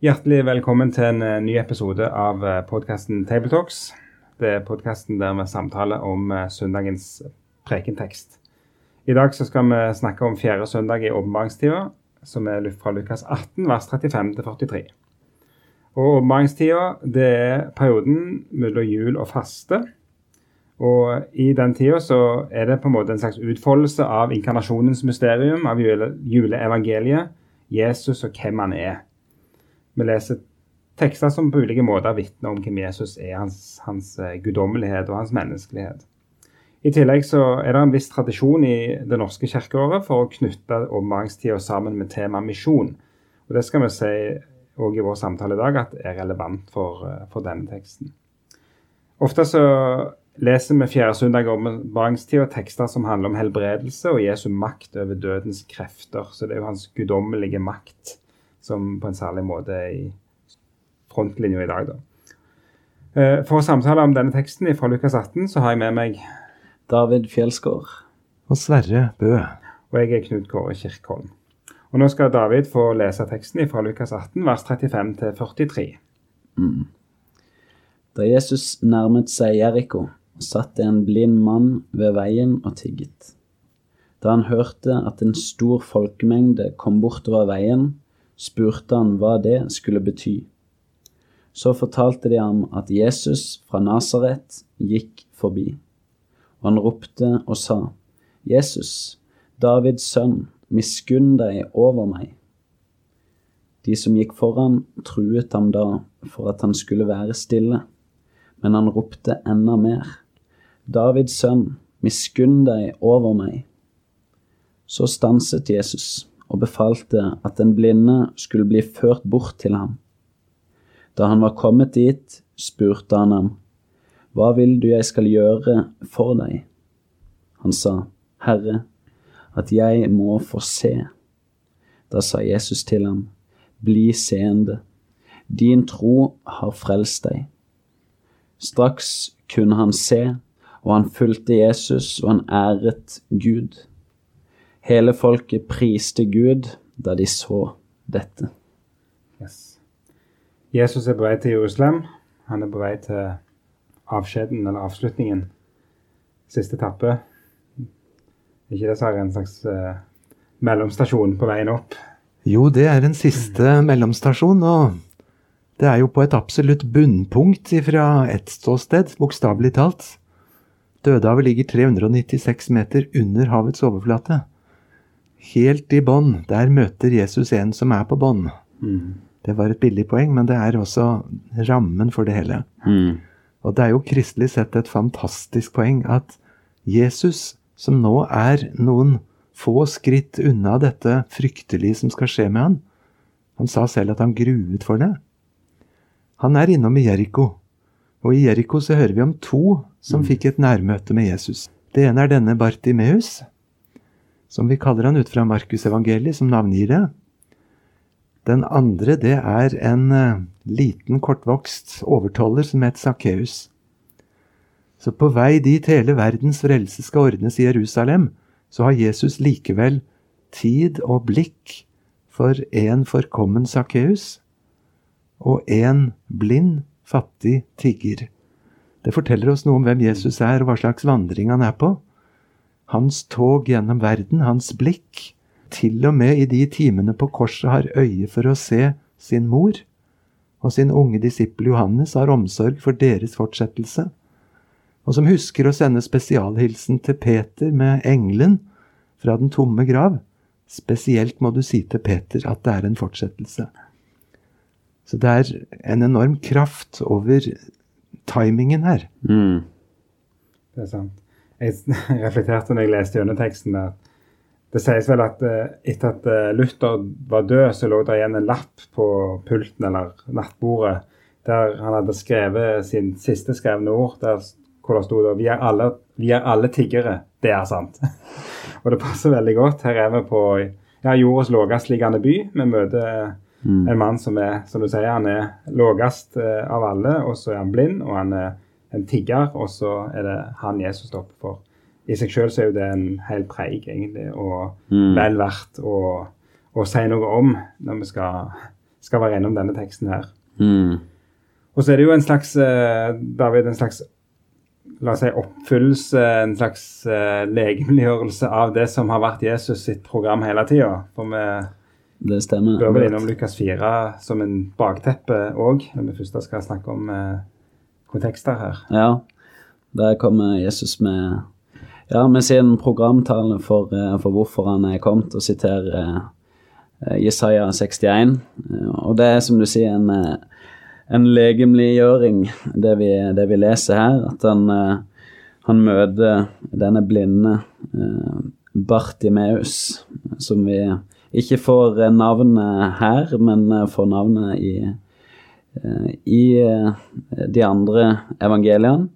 Hjertelig velkommen til en eh, ny episode av podkasten Tabletalks. Det er podkasten der vi samtaler om eh, søndagens prekentekst. I dag skal vi snakke om fjerde søndag i åpenbaringstida, som er fra Lukas 18, vers 35 til 43. Og Åpenbaringstida er perioden mellom jul og faste. Og i den tida er det på en måte en slags utfoldelse av inkarnasjonens mysterium, av juleevangeliet, Jesus og hvem han er. Vi leser tekster som på ulike måter vitner om hvem Jesus er, hans, hans eh, guddommelighet og hans menneskelighet. I tillegg så er det en viss tradisjon i det norske kirkeåret for å knytte åpenbaringstida sammen med temaet misjon. Og Det skal vi si òg i vår samtale i dag at er relevant for, eh, for denne teksten. Ofte så leser vi fjerde søndag om åpenbaringstida tekster som handler om helbredelse og Jesu makt over dødens krefter. Så det er jo hans guddommelige makt som på en særlig måte er i frontlinja i dag. da. Eh, for å samtale om denne teksten fra Lukas 18 så har jeg med meg David Fjelsgaard. Og Sverre Bø. Og jeg er Knut Kåre Kirkholm. Og nå skal David få lese teksten fra Lukas 18, vers 35 til 43. Mm. Da Jesus nærmet seg Jeriko, satt det en blind mann ved veien og tigget. Da han hørte at en stor folkemengde kom bortover veien, spurte han hva det skulle bety. Så fortalte de ham at Jesus fra Nasaret gikk forbi. Og han ropte og sa, Jesus, Davids sønn, miskunn deg over meg. De som gikk foran, truet ham da for at han skulle være stille, men han ropte enda mer, Davids sønn, miskunn deg over meg. Så stanset Jesus og befalte at den blinde skulle bli ført bort til ham. Da han var kommet dit, spurte han ham, Hva vil du jeg skal gjøre for deg? Han sa, Herre, at jeg må få se. Da sa Jesus til ham, Bli seende, din tro har frelst deg. Straks kunne han se, og han fulgte Jesus, og han æret Gud. Hele folket priste Gud da de så dette. Yes. Jesus er på vei til Jerusalem. Han er på vei til avskjeden, eller avslutningen. Siste etappe. ikke det så er en slags uh, mellomstasjon på veien opp? Jo, det er en siste mellomstasjon, og det er jo på et absolutt bunnpunkt fra ett ståsted, bokstavelig talt. Dødehavet ligger 396 meter under havets overflate. Helt i bånn, der møter Jesus en som er på bånn. Mm. Det var et billig poeng, men det er også rammen for det hele. Mm. Og det er jo kristelig sett et fantastisk poeng at Jesus, som nå er noen få skritt unna dette fryktelige som skal skje med han, han sa selv at han gruet for det. Han er innom i Jeriko, og i Jeriko så hører vi om to som fikk et nærmøte med Jesus. Det ene er denne Bartimeus, som vi kaller han ut fra Markusevangeliet, som navngir det. Den andre, det er en uh, liten, kortvokst overtoller som het Sakkeus. Så på vei dit hele verdens frelse skal ordnes i Jerusalem, så har Jesus likevel tid og blikk for en forkommen Sakkeus og en blind, fattig tigger. Det forteller oss noe om hvem Jesus er, og hva slags vandring han er på. Hans tog gjennom verden, hans blikk, til og med i de timene på korset har øye for å se sin mor, og sin unge disippel Johannes har omsorg for deres fortsettelse, og som husker å sende spesialhilsen til Peter med engelen fra den tomme grav. Spesielt må du si til Peter at det er en fortsettelse. Så det er en enorm kraft over timingen her. Mm. Det er sant. Jeg reflekterte når jeg leste gjennom teksten at det sies vel at eh, etter at eh, Luther var død, så lå det igjen en lapp på pulten eller nattbordet der han hadde skrevet sin siste skrevne ord, der, hvor det sto da vi er, alle, vi er alle tiggere. Det er sant. og det passer veldig godt. Her er vi på ja, jordas lavest liggende by. Vi møter Mm. en mann som er, som du sier, han er lavest eh, av alle, og så er han blind, og han er en tigger, og så er det han Jesus stopper for. I seg sjøl er jo det en hel preik, egentlig, og Mm. vel verdt å, å si noe om når vi skal, skal være innom denne teksten her. Mm. Og så er det jo en slags eh, David, en slags la oss si oppfyllelse, en slags uh, legemliggjørelse av det som har vært Jesus sitt program hele tida. For vi Det stemmer. bør vel innom Lukas 4 som en bakteppe òg, når vi først skal snakke om eh, kontekster her. Ja, der kommer Jesus med, ja, med sin programtale for, eh, for hvorfor han er kommet, og siterer eh, Jesaja 61. Eh, Og det er som du sier en, eh, en legemliggjøring, det vi, det vi leser her. At han, eh, han møter denne blinde eh, Bartimeus, som vi ikke får eh, navnet her, men eh, får navnet i, eh, i eh, de andre evangeliene.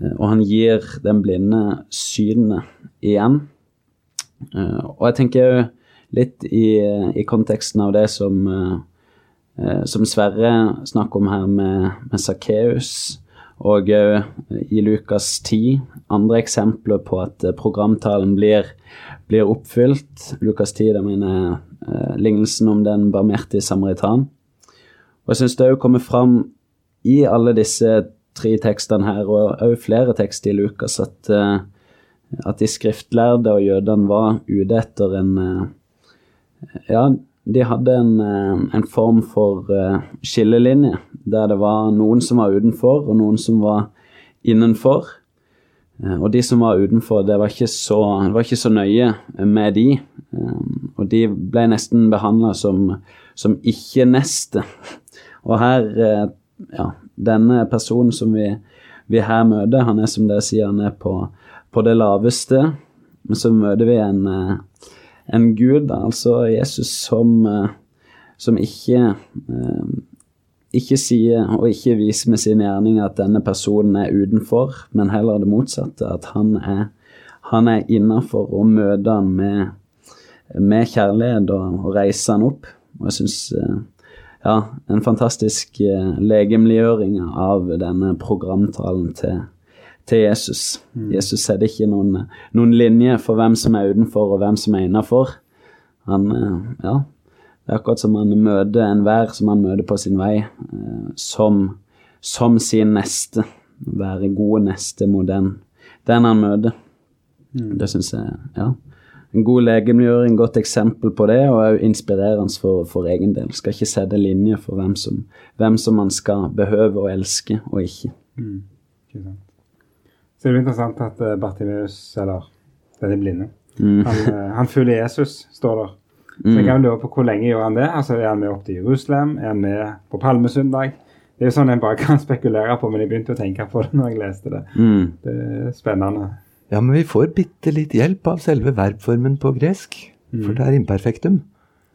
Eh, Og han gir den blinde synet igjen. Eh, Og jeg tenker jo litt i, i konteksten av det som, som Sverre snakker om her med, med Sakkeus, og òg i Lukas 10 andre eksempler på at programtalen blir, blir oppfylt. Lukas 10, det mener lignelsen om den barmhjertige samaritan. Og jeg syns det òg kommer fram i alle disse tre tekstene her, og òg flere tekster i Lukas, at, eh, at de skriftlærde og jødene var ute etter en eh, Ja, de hadde en, eh, en form for skillelinje, der det var noen som var utenfor, og noen som var innenfor. Og de som var utenfor, det var ikke så, var ikke så nøye med de. Og de ble nesten behandla som, som ikke-neste. Og her, eh, ja, denne personen som vi, vi her møter, han er som dere sier, han er på, på det laveste. Men så møter vi en, eh, en gud, altså Jesus, som, eh, som ikke ikke sier og ikke viser med sin gjerning at denne personen er utenfor, men heller det motsatte, at han er, han er innafor og møter han med, med kjærlighet og, og reiser han opp. Og jeg syns ja, en fantastisk eh, legemliggjøring av denne programtalen til, til Jesus. Jesus setter ikke noen, noen linje for hvem som er utenfor og hvem som er innafor. Han, eh, ja, det er akkurat som han møter enhver som han møter på sin vei, eh, som, som sin neste. Være gode neste mot den, den han møter. Det syns jeg ja, en god legemliggjøring, godt eksempel på det, og òg inspirerende for, for egen del. Skal ikke sette linje for hvem som, hvem som man skal behøve å elske og ikke. Ikke. Så det er jo interessant at eh, Bartimeus, eller denne blinde, Mm. han, eh, han følger Jesus, står der. Så jeg kan lure på hvor lenge gjør han det? Altså, Er han med opp til Jerusalem? Er han med på palmesøndag? Det er jo sånn en bare kan spekulere på, men jeg begynte å tenke på det når jeg leste det. Mm. Det er spennende. Ja, men vi får bitte litt hjelp av selve verbformen på gresk, for det er imperfektum.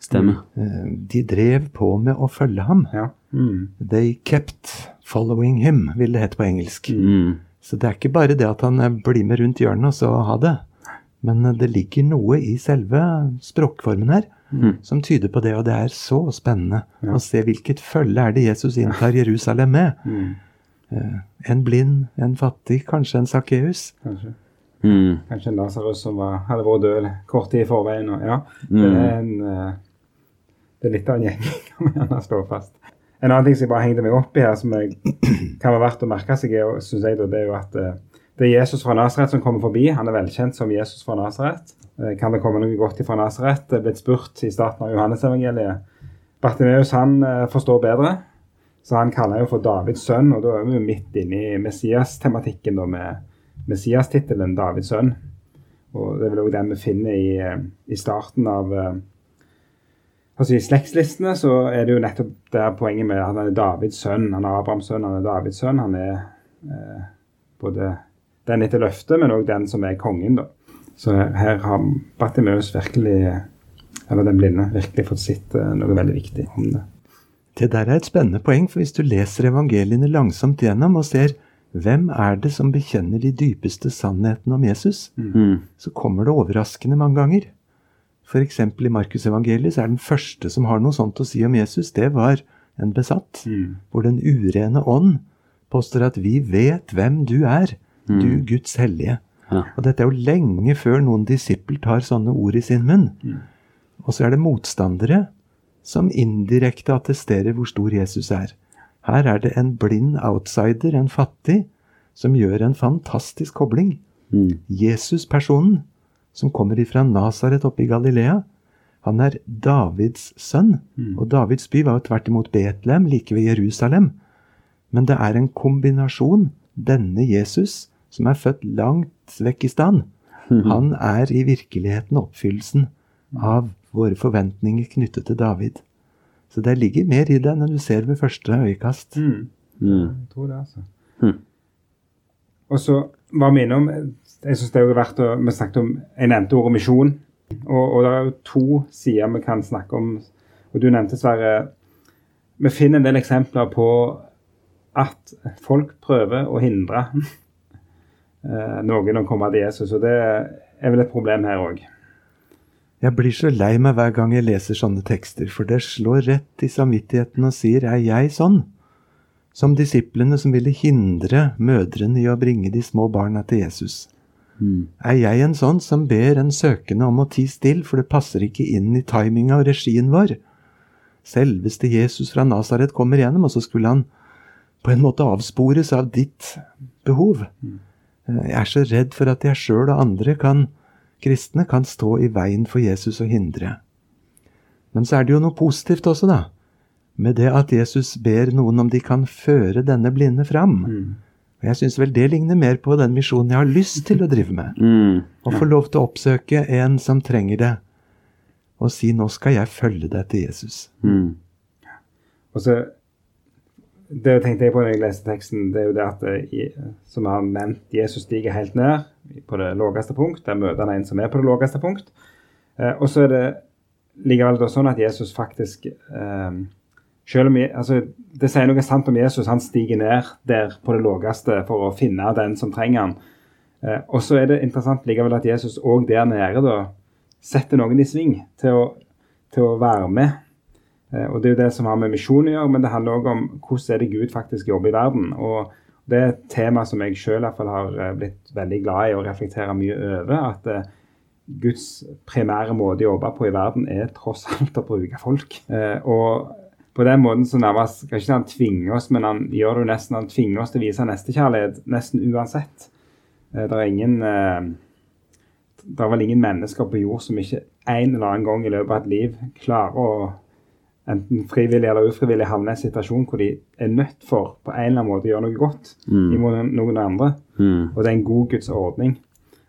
Stemmer. Eh, De drev på med å følge ham. Ja. Mm. They kept following him, vil det hete på engelsk. Mm. Så det er ikke bare det at han eh, blir med rundt hjørnet og så ha det. Men eh, det ligger noe i selve språkformen her som tyder på det, og det er så spennende å se hvilket følge er det Jesus inntar Jerusalem med. Mm. En blind, en fattig, kanskje en Sakkeus. Kanskje. Mm. Kanskje en Lasarus som var, hadde vært død kort tid i forveien. Og, ja, det er en eh, Det er litt av en gjeng, kan vi gjerne slå fast. En annen ting som jeg bare hengte meg opp i her, som jeg, kan være verdt å merke seg, er, synes jeg, det er jo at eh, det er Jesus fra Nasaret som kommer forbi. Han er velkjent som Jesus fra Nasaret. Eh, Kan det komme noe godt fra Nasaret? Det er blitt spurt i starten av Johannesevangeliet. Bartimeus han forstår bedre, så han kaller jo for Davids sønn. Og da er vi jo midt inne i Messias-tematikken da med Messias-tittelen Davids sønn. Og det er vel også den vi finner i, eh, i starten av eh, altså I slektslistene så er det jo nettopp der poenget med at han er Davids sønn. Han er Abrahams sønn, han er Davids sønn. Han er eh, både den etter løftet, men òg den som er kongen, da. Så her har Bartimeus virkelig, eller den blinde, virkelig fått sett eh, noe veldig viktig om det. Det der er et spennende poeng, for hvis du leser evangeliene langsomt gjennom og ser hvem er det som bekjenner de dypeste sannhetene om Jesus, Mm. så kommer det overraskende mange ganger. F.eks. i Markusevangeliet så er den første som har noe sånt å si om Jesus, det var en besatt. Hvor den urene ånd påstår at vi vet hvem du er, du Guds hellige. Ja. Og dette er jo lenge før noen disippel tar sånne ord i sin munn. Og så er det motstandere som indirekte attesterer hvor stor Jesus er. Her er det en blind outsider, en fattig, som gjør en fantastisk kobling. Mm. Jesus-personen, som kommer ifra Nasaret oppe i Galilea, han er Davids sønn. Og Davids by var jo tvert imot Betlehem, like ved Jerusalem. Men det er en kombinasjon, denne Jesus, som er født langt vekk i stand. Han er i virkeligheten oppfyllelsen av våre forventninger knyttet til David. Så det ligger mer i det enn du ser ved første øyekast. Mm. Mm. Jeg tror det, altså. Mm. Og så var vi innom Jeg synes det er jo verdt å Vi snakket om Jeg nevnte ordet misjon. Og, og det er jo to sider vi kan snakke om. Og du nevnte, Sverre Vi finner en del eksempler på at folk prøver å hindre eh, noen å komme til Jesus. Og det er vel et problem her òg. Jeg blir så lei meg hver gang jeg leser sånne tekster, for det slår rett i samvittigheten og sier er jeg sånn? Som disiplene som ville hindre mødrene i å bringe de små barna til Jesus. Mm. Er jeg en sånn som ber en søkende om å ti still, for det passer ikke inn i timinga og regien vår? Selveste Jesus fra Nasaret kommer gjennom, og så skulle han på en måte avspores av ditt behov. Eh, Jeg er så redd for at jeg sjøl og andre kan, kristne kan stå i veien for Jesus og hindre. Men så er det jo noe positivt også, da. Med det at Jesus ber noen om de kan føre denne blinde fram. Og jeg syns vel det ligner mer på den misjonen jeg har lyst til å drive med. Mm. Å få lov til å oppsøke en som trenger det, og si 'nå skal jeg følge deg til Jesus'. Mm. Og så Det tenkte jeg på når jeg leste teksten, det er jo det at eh, som jeg har nevnt, Jesus stiger helt ned på det laveste punkt. Der møter han en som er på det laveste punkt. Eh, og så er det likevel da sånn at Jesus faktisk eh, selv om, altså, Det sier noe sant om Jesus. Han stiger ned der på det laveste for å finne den som trenger han. Og så er det interessant likevel at Jesus òg der nede da setter noen i sving til å, til å være med. Eh, og Det er jo det som har med misjon å gjøre, men det handler òg om hvordan er det Gud faktisk jobber i verden. og Det er et tema som jeg sjøl har eh, blitt veldig glad i å reflektere mye over. At eh, Guds primære måte å jobbe på i verden er tross alt å bruke folk. Og på den måten så nærmest kan ikke han tvinge oss, men han gjør det jo nesten, han tvinger oss til å vise nestekjærlighet nesten uansett. Det er ingen det er vel ingen mennesker på jord som ikke en eller annen gang i løpet av et liv klarer å enten frivillig eller ufrivillig havner i en situasjon hvor de er nødt for på en eller annen måte å gjøre noe godt Mm. imot noen andre. Mm. Og det er en god Guds ordning.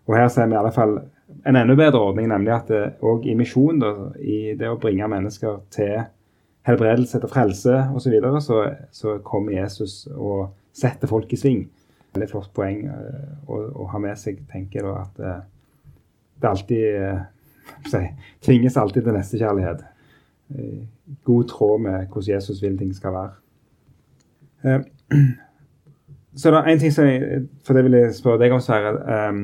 Og her ser vi i alle fall en enda bedre ordning, nemlig at det òg i misjon, i det å bringe mennesker til helbredelse, til frelse osv., så, videre, så så kommer Jesus og setter folk i sving. Veldig flott poeng eh, å, å ha med seg, tenker jeg da, at eh, det alltid eh, si, tvinges alltid til nestekjærlighet. I god tråd med hvordan Jesus vil ting skal være. Eh, så det er en ting som jeg, for det vil jeg spørre deg om, Sverre. Um,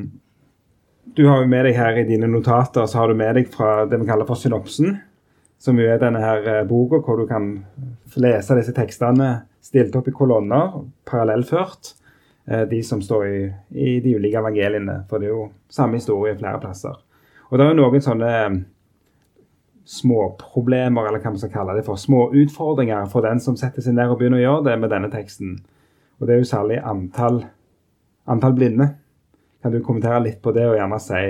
du har jo med deg her i dine notater så har du med deg fra det vi kaller for synopsen. Som jo er denne her eh, boka hvor du kan lese disse tekstene stilt opp i kolonner, parallellført. eh, De som står i, i de ulike evangeliene. For det er jo samme historie flere plasser. Og det er jo noen sånne eh, småproblemer, eller hva man skal kalle det for, små utfordringer for den som setter seg ned og begynner å gjøre det med denne teksten. Og det er jo særlig antall, antall blinde. Kan du kommentere litt på det, og gjerne si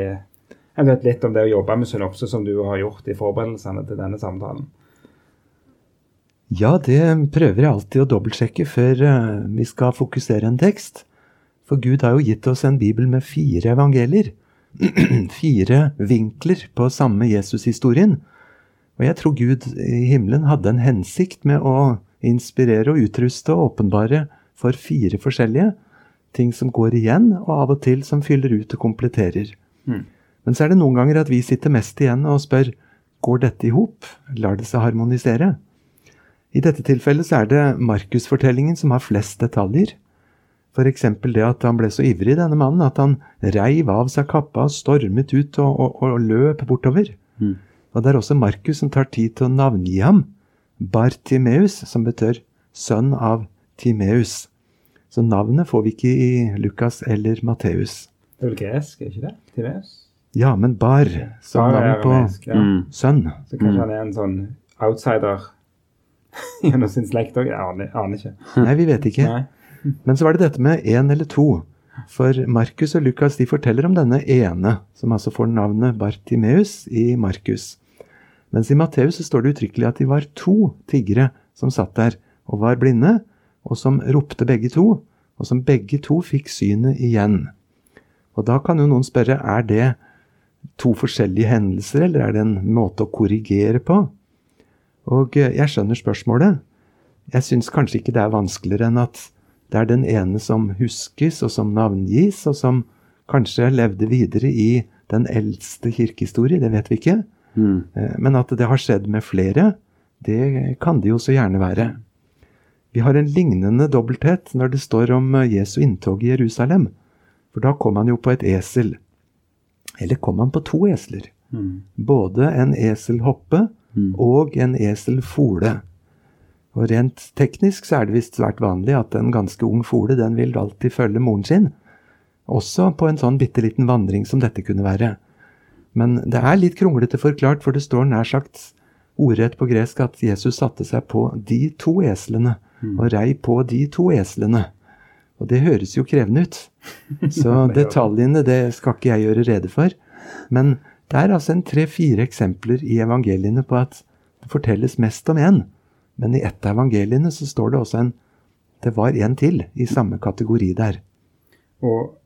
jeg vet litt om det å jobbe med synopse, som du har gjort i forberedelsene til denne samtalen? Ja, det prøver jeg alltid å dobbeltsjekke før eh, vi skal fokusere en tekst. For Gud har jo gitt oss en bibel med fire evangelier. fire vinkler på samme Jesus-historien. Og jeg tror Gud i himmelen hadde en hensikt med å inspirere og utruste og åpenbare for fire forskjellige ting som går igjen, og av og til som fyller ut og kompletterer. Mm. Men så er det noen ganger at vi sitter mest igjen og spør går dette i hop, lar det seg harmonisere? I dette tilfellet så er det Markusfortellingen som har flest detaljer. F.eks. det at han ble så ivrig, denne mannen, at han reiv av seg kappa og stormet ut og, og, og løp bortover. Mm. Og det er også Markus som tar tid til å navngi ham. Bartimeus, som betyr sønn av Timeus. Så navnet får vi ikke i Lukas eller Matteus. Det er vel gresk, er ikke det? Timeus? Ja, men bar som bar navn på arameisk, ja. Mm. sønn. Så kanskje han er en sånn outsider gjennom sin slekt òg? Jeg aner, aner ikke. Nei, vi vet ikke. Nei. Men så var det dette med én eller to. For Markus og Lukas de forteller om denne ene, som altså får navnet Bartimeus i Markus. Mens i Matteus står det uttrykkelig at de var to tiggere som satt der og var blinde, og som ropte begge to, og som begge to fikk synet igjen. Og da kan jo noen spørre er det to forskjellige hendelser, eller er det en måte å korrigere på? Og eh, jeg skjønner spørsmålet. Jeg syns kanskje ikke det er vanskeligere enn at det er den ene som huskes, og som navngis, og som kanskje levde videre i den eldste kirkehistorie, det vet vi ikke. Mm. Eh, Men at det har skjedd med flere, det kan det jo så gjerne være. Vi har en lignende dobbelthet når det står om eh, Jesu inntog i Jerusalem. For da kom han jo på et esel. Eller kom han på to esler? Mm. Både en eselhoppe Mm. og en eselfole. Og rent teknisk så er det visst svært vanlig at en ganske ung fole den vil alltid følge moren sin. Også på en sånn bitte liten vandring som dette kunne være. Men det er litt kronglete forklart, for det står nær sagt ordrett på gresk at Jesus satte seg på de to eslene, og rei på de to eslene. Og det høres jo krevende ut. Så detaljene det skal ikke jeg gjøre rede for. Men det er altså en tre-fire eksempler i evangeliene på at det fortelles mest om én. Men i ett av evangeliene så står det også en Det var en til i samme kategori der. Og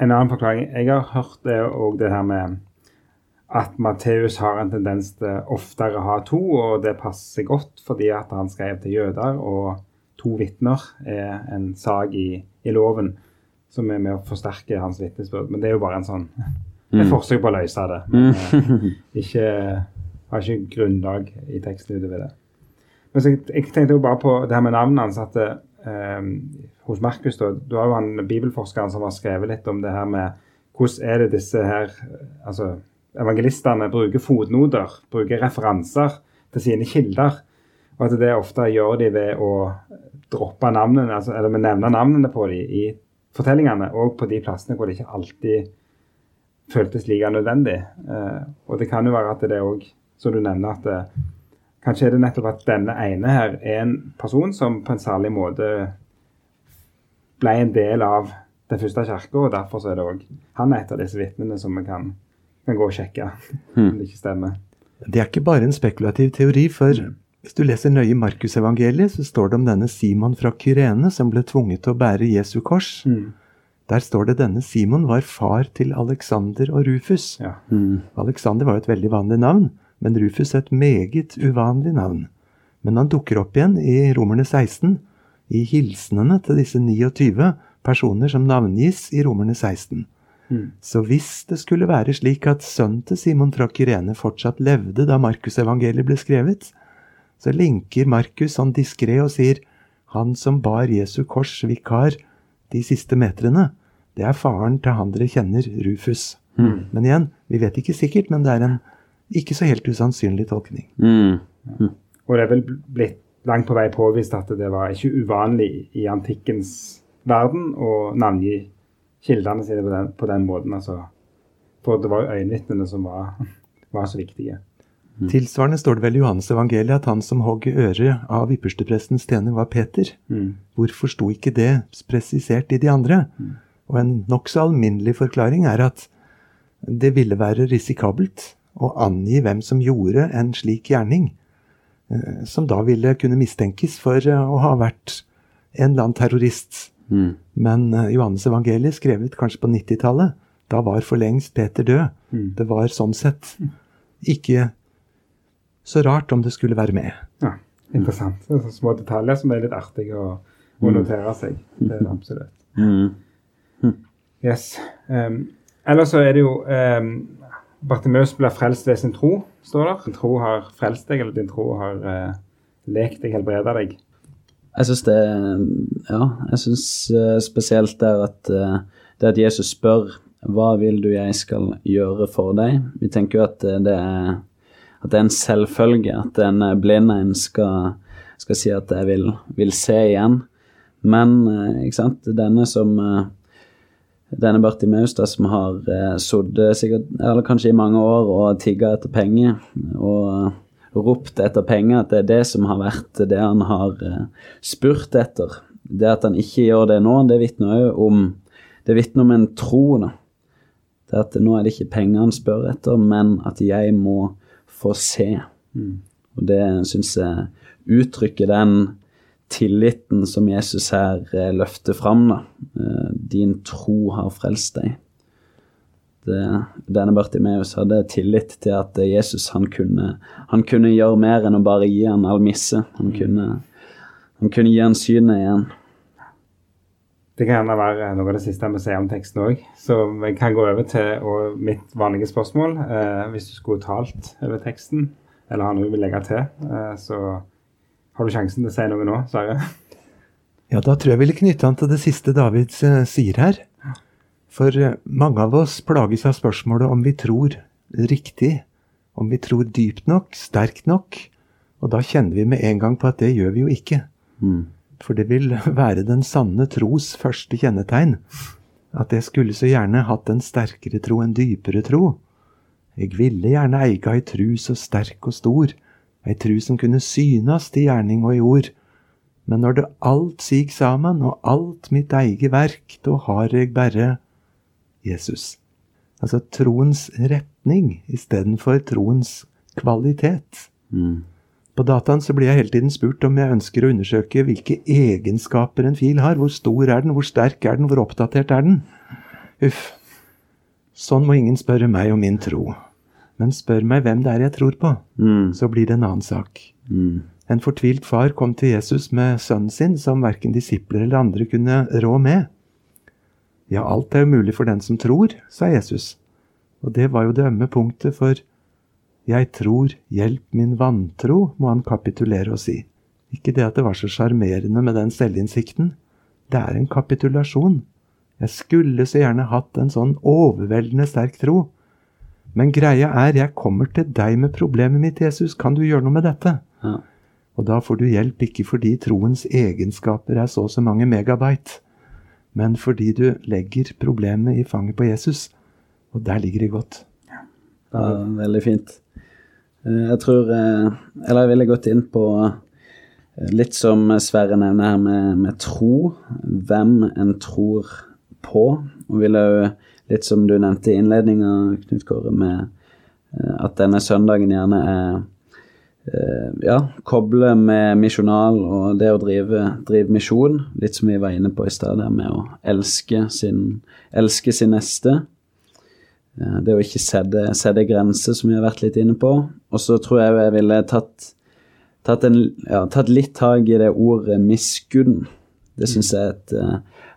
en annen forklaring Jeg har hørt det òg det her med at Matteus har en tendens til oftere å ha to, og det passer godt fordi at han skrev til jøder, og to vitner er en sak i, i loven som er med å forsterke hans vitnesbyrd. Men det er jo bare en sånn et forsøk på å løse det. Men eh, ikke, har ikke grunnlag i teksten utover det. Men så jeg, jeg tenkte jo bare på det her med navnet hans. at eh, Hos Markus da, du har jo han bibelforskeren som har skrevet litt om det her med hvordan er det disse her altså evangelistene bruker fotnoter, bruker referanser til sine kilder. Og at det ofte gjør de ved å droppe navnene, altså, eller med nevne navnene på dem i fortellingene, og på de plassene hvor det ikke alltid føltes like nødvendig. Eh, og det kan jo være at det òg, som du nevner, at det, kanskje er det nettopp at denne ene her er en person som på en særlig måte ble en del av den første kirka, og derfor så er det òg han er et av disse vitnene som vi kan, kan gå og sjekke om det ikke stemmer. Det er ikke bare en spekulativ teori, for hvis du leser nøye Markusevangeliet, så står det om denne Simon fra Kyrene som ble tvunget til å bære Jesu kors. Mm. Der står det denne Simon var far til Alexander og Rufus. Ja. Mm. Alexander var jo et veldig vanlig navn, men Rufus et meget uvanlig navn. Men han dukker opp igjen i Romerne 16, i hilsenene til disse 29 personer som navngis i Romerne 16. Mm. Så hvis det skulle være slik at sønnen til Simon fra Kyrene fortsatt levde da Markusevangeliet ble skrevet, så linker Markus sånn diskré og sier han som bar Jesu kors vikar de siste metrene, det er faren til han dere kjenner, Rufus. Mm. Men igjen, vi vet ikke sikkert, men det er en ikke så helt usannsynlig tolkning. Mm. Og det er vel blitt langt på vei påvist at det var ikke uvanlig i antikkens verden å navngi kildene sine på den, på den måten. Altså. For det var jo øyenvitnene som var, var så viktige. Tilsvarende står det vel i Johannes evangeliet at han som hogg øret av yppersteprestens tjener, var Peter. Mm. Hvorfor sto ikke det presisert i de andre? Og en nokså alminnelig forklaring er at det ville være risikabelt å angi hvem som gjorde en slik gjerning, eh, som da ville kunne mistenkes for eh, å ha vært en eller annen terrorist. Mm. Men eh, Johannes evangeliet, skrevet kanskje på 90-tallet, da var for lengst Peter død. Mm. Det var sånn sett ikke så rart om det skulle være med. Ja, interessant. Det er så små detaljer som er litt artige å, å notere seg. Det er det absolutt. Mm. Yes. Um, ellers så er det jo um, Bartimeus blir frelst ved sin tro, står der. Din tro har frelst deg, eller din tro har uh, lekt deg, helbreda deg. Jeg syns det Ja, jeg syns uh, spesielt der at uh, det at Jesus spør hva vil du jeg skal gjøre for deg? Vi tenker jo at uh, det er at det er en selvfølge at en blind en skal, skal si at jeg vil, vil se igjen. Men ikke sant, denne som denne Bartimeus da, som har eh, sittet sikkert, eller kanskje i mange år og tigga etter penger og ropt etter penger, at det er det som har vært det han har eh, spurt etter. Det at han ikke gjør det nå, det vitner òg om det vitner om en tro. da. Det at nå er det ikke penger han spør etter, men at jeg må få se. Mm. Og det syns jeg uttrykker den tilliten som Jesus her eh, løfter fram. da. Eh, din tro har frelst deg. Denne Bartimeus hadde tillit til at Jesus han kunne, han kunne gjøre mer enn å bare gi han almisse. Han kunne, han kunne gi han synet igjen. Det kan gjerne være noe av det siste vi sier om teksten òg. Så vi kan gå over til mitt vanlige spørsmål. Eh, hvis du skulle talt over teksten, eller har noe du vil legge til, eh, så har du sjansen til å si noe nå, Sverre? Ja, da tror jeg jeg ville knytte an til det siste David uh, sier her. For uh, mange av oss plages av spørsmålet om vi tror riktig, om vi tror dypt nok, sterkt nok. Og da kjenner vi med en gang på at det gjør vi jo ikke. Mm. For det vil være den sanne tros første kjennetegn. At jeg skulle så gjerne hatt en sterkere tro, en dypere tro. Jeg ville gjerne eiga ei tru så sterk og stor ei tru som kunne synast i gjerning og i ord. Men når det alt sig saman, og alt mitt eige verk, da har jeg bare Jesus. Altså troens retning istedenfor troens kvalitet. Mm. På dataen så blir jeg hele tiden spurt om jeg ønsker å undersøke hvilke egenskaper en fil har. Hvor stor er den, hvor sterk er den, hvor oppdatert er den? Uff. Sånn må ingen spørre meg om min tro. Men spør meg hvem det er jeg tror på, mm. så blir det en annen sak. Mm. En fortvilt far kom til Jesus med sønnen sin, som verken disipler eller andre kunne rå med. Ja, alt er jo mulig for den som tror, sa Jesus. Og det var jo det ømme punktet, for jeg tror, hjelp min vantro, må han kapitulere og si. Ikke det at det var så sjarmerende med den selvinnsikten. Det er en kapitulasjon. Jeg skulle så gjerne hatt en sånn overveldende sterk tro men greia er, jeg kommer til deg med problemet mitt, Jesus. Kan du gjøre noe med dette? Ja. Og da får du hjelp ikke fordi troens egenskaper er så og så mange megabyte, men fordi du legger problemet i fanget på Jesus. Og der ligger det godt. Ja, veldig fint. Eh, jeg tror eh, Eller jeg ville gått inn på eh, litt som Sverre nevner her med, med tro. Hvem en tror på. Og ville jo litt som du nevnte i innledninga, Knut Kåre, med at denne søndagen gjerne er ja, koble med misjonal og det å drive, drive, misjon. Litt som vi var inne på i stad, med å elske sin, elske sin neste. Eh, det å ikke sette, sette grenser, som vi har vært litt inne på. Og så tror jeg jeg ville tatt, tatt, en, ja, tatt litt tak i det ordet miskunn. Det syns jeg er et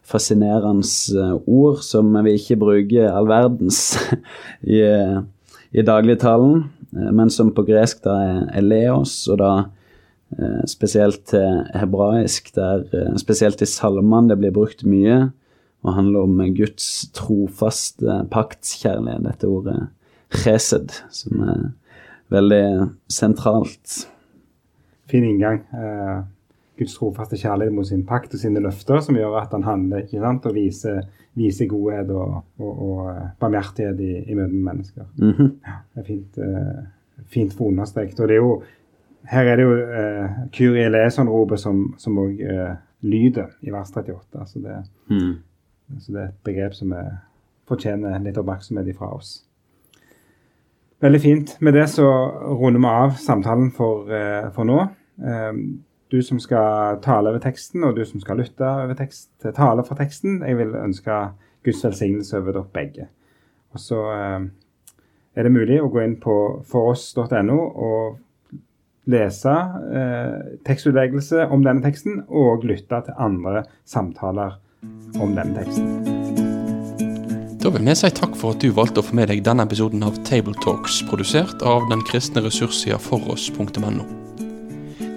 fascinerende eh, ord som vi ikke bruker all verdens i, i dagligtalen, eh, men som på gresk da er eleos, og da eh, spesielt til hebraisk, der spesielt i salmene det blir brukt mye, og handler om Guds trofaste paktskjærlighet, dette ordet chesed, som er veldig sentralt. Fin inngang. Guds trofaste kjærlighet mot sin pakt og sine løfter, som gjør at han handler ikke sant, og viser, viser godhet og, og, og eh, barmhjertighet i, i møte med mennesker. Mm -hmm. ja, det er fint, uh, fint for understreket. Og det er jo, her er det jo uh, Kyrie eleison-ropet som, som også uh, lyder i vers 38. Så det, mm. så det er et begrep som er, fortjener litt oppmerksomhet ifra oss. Veldig fint. Med det så runder vi av samtalen for, for nå. Um, du som skal tale over teksten, og du som skal lytte over tekst, tale fra teksten. Jeg vil ønske Guds velsignelse over dere begge. Og så eh, er det mulig å gå inn på foross.no og lese eh, tekstutleggelse om denne teksten, og lytte til andre samtaler om denne teksten. Da vil vi si takk for at du valgte å få med deg denne episoden av Tabletalks, produsert av den kristne ressurssida foross.no.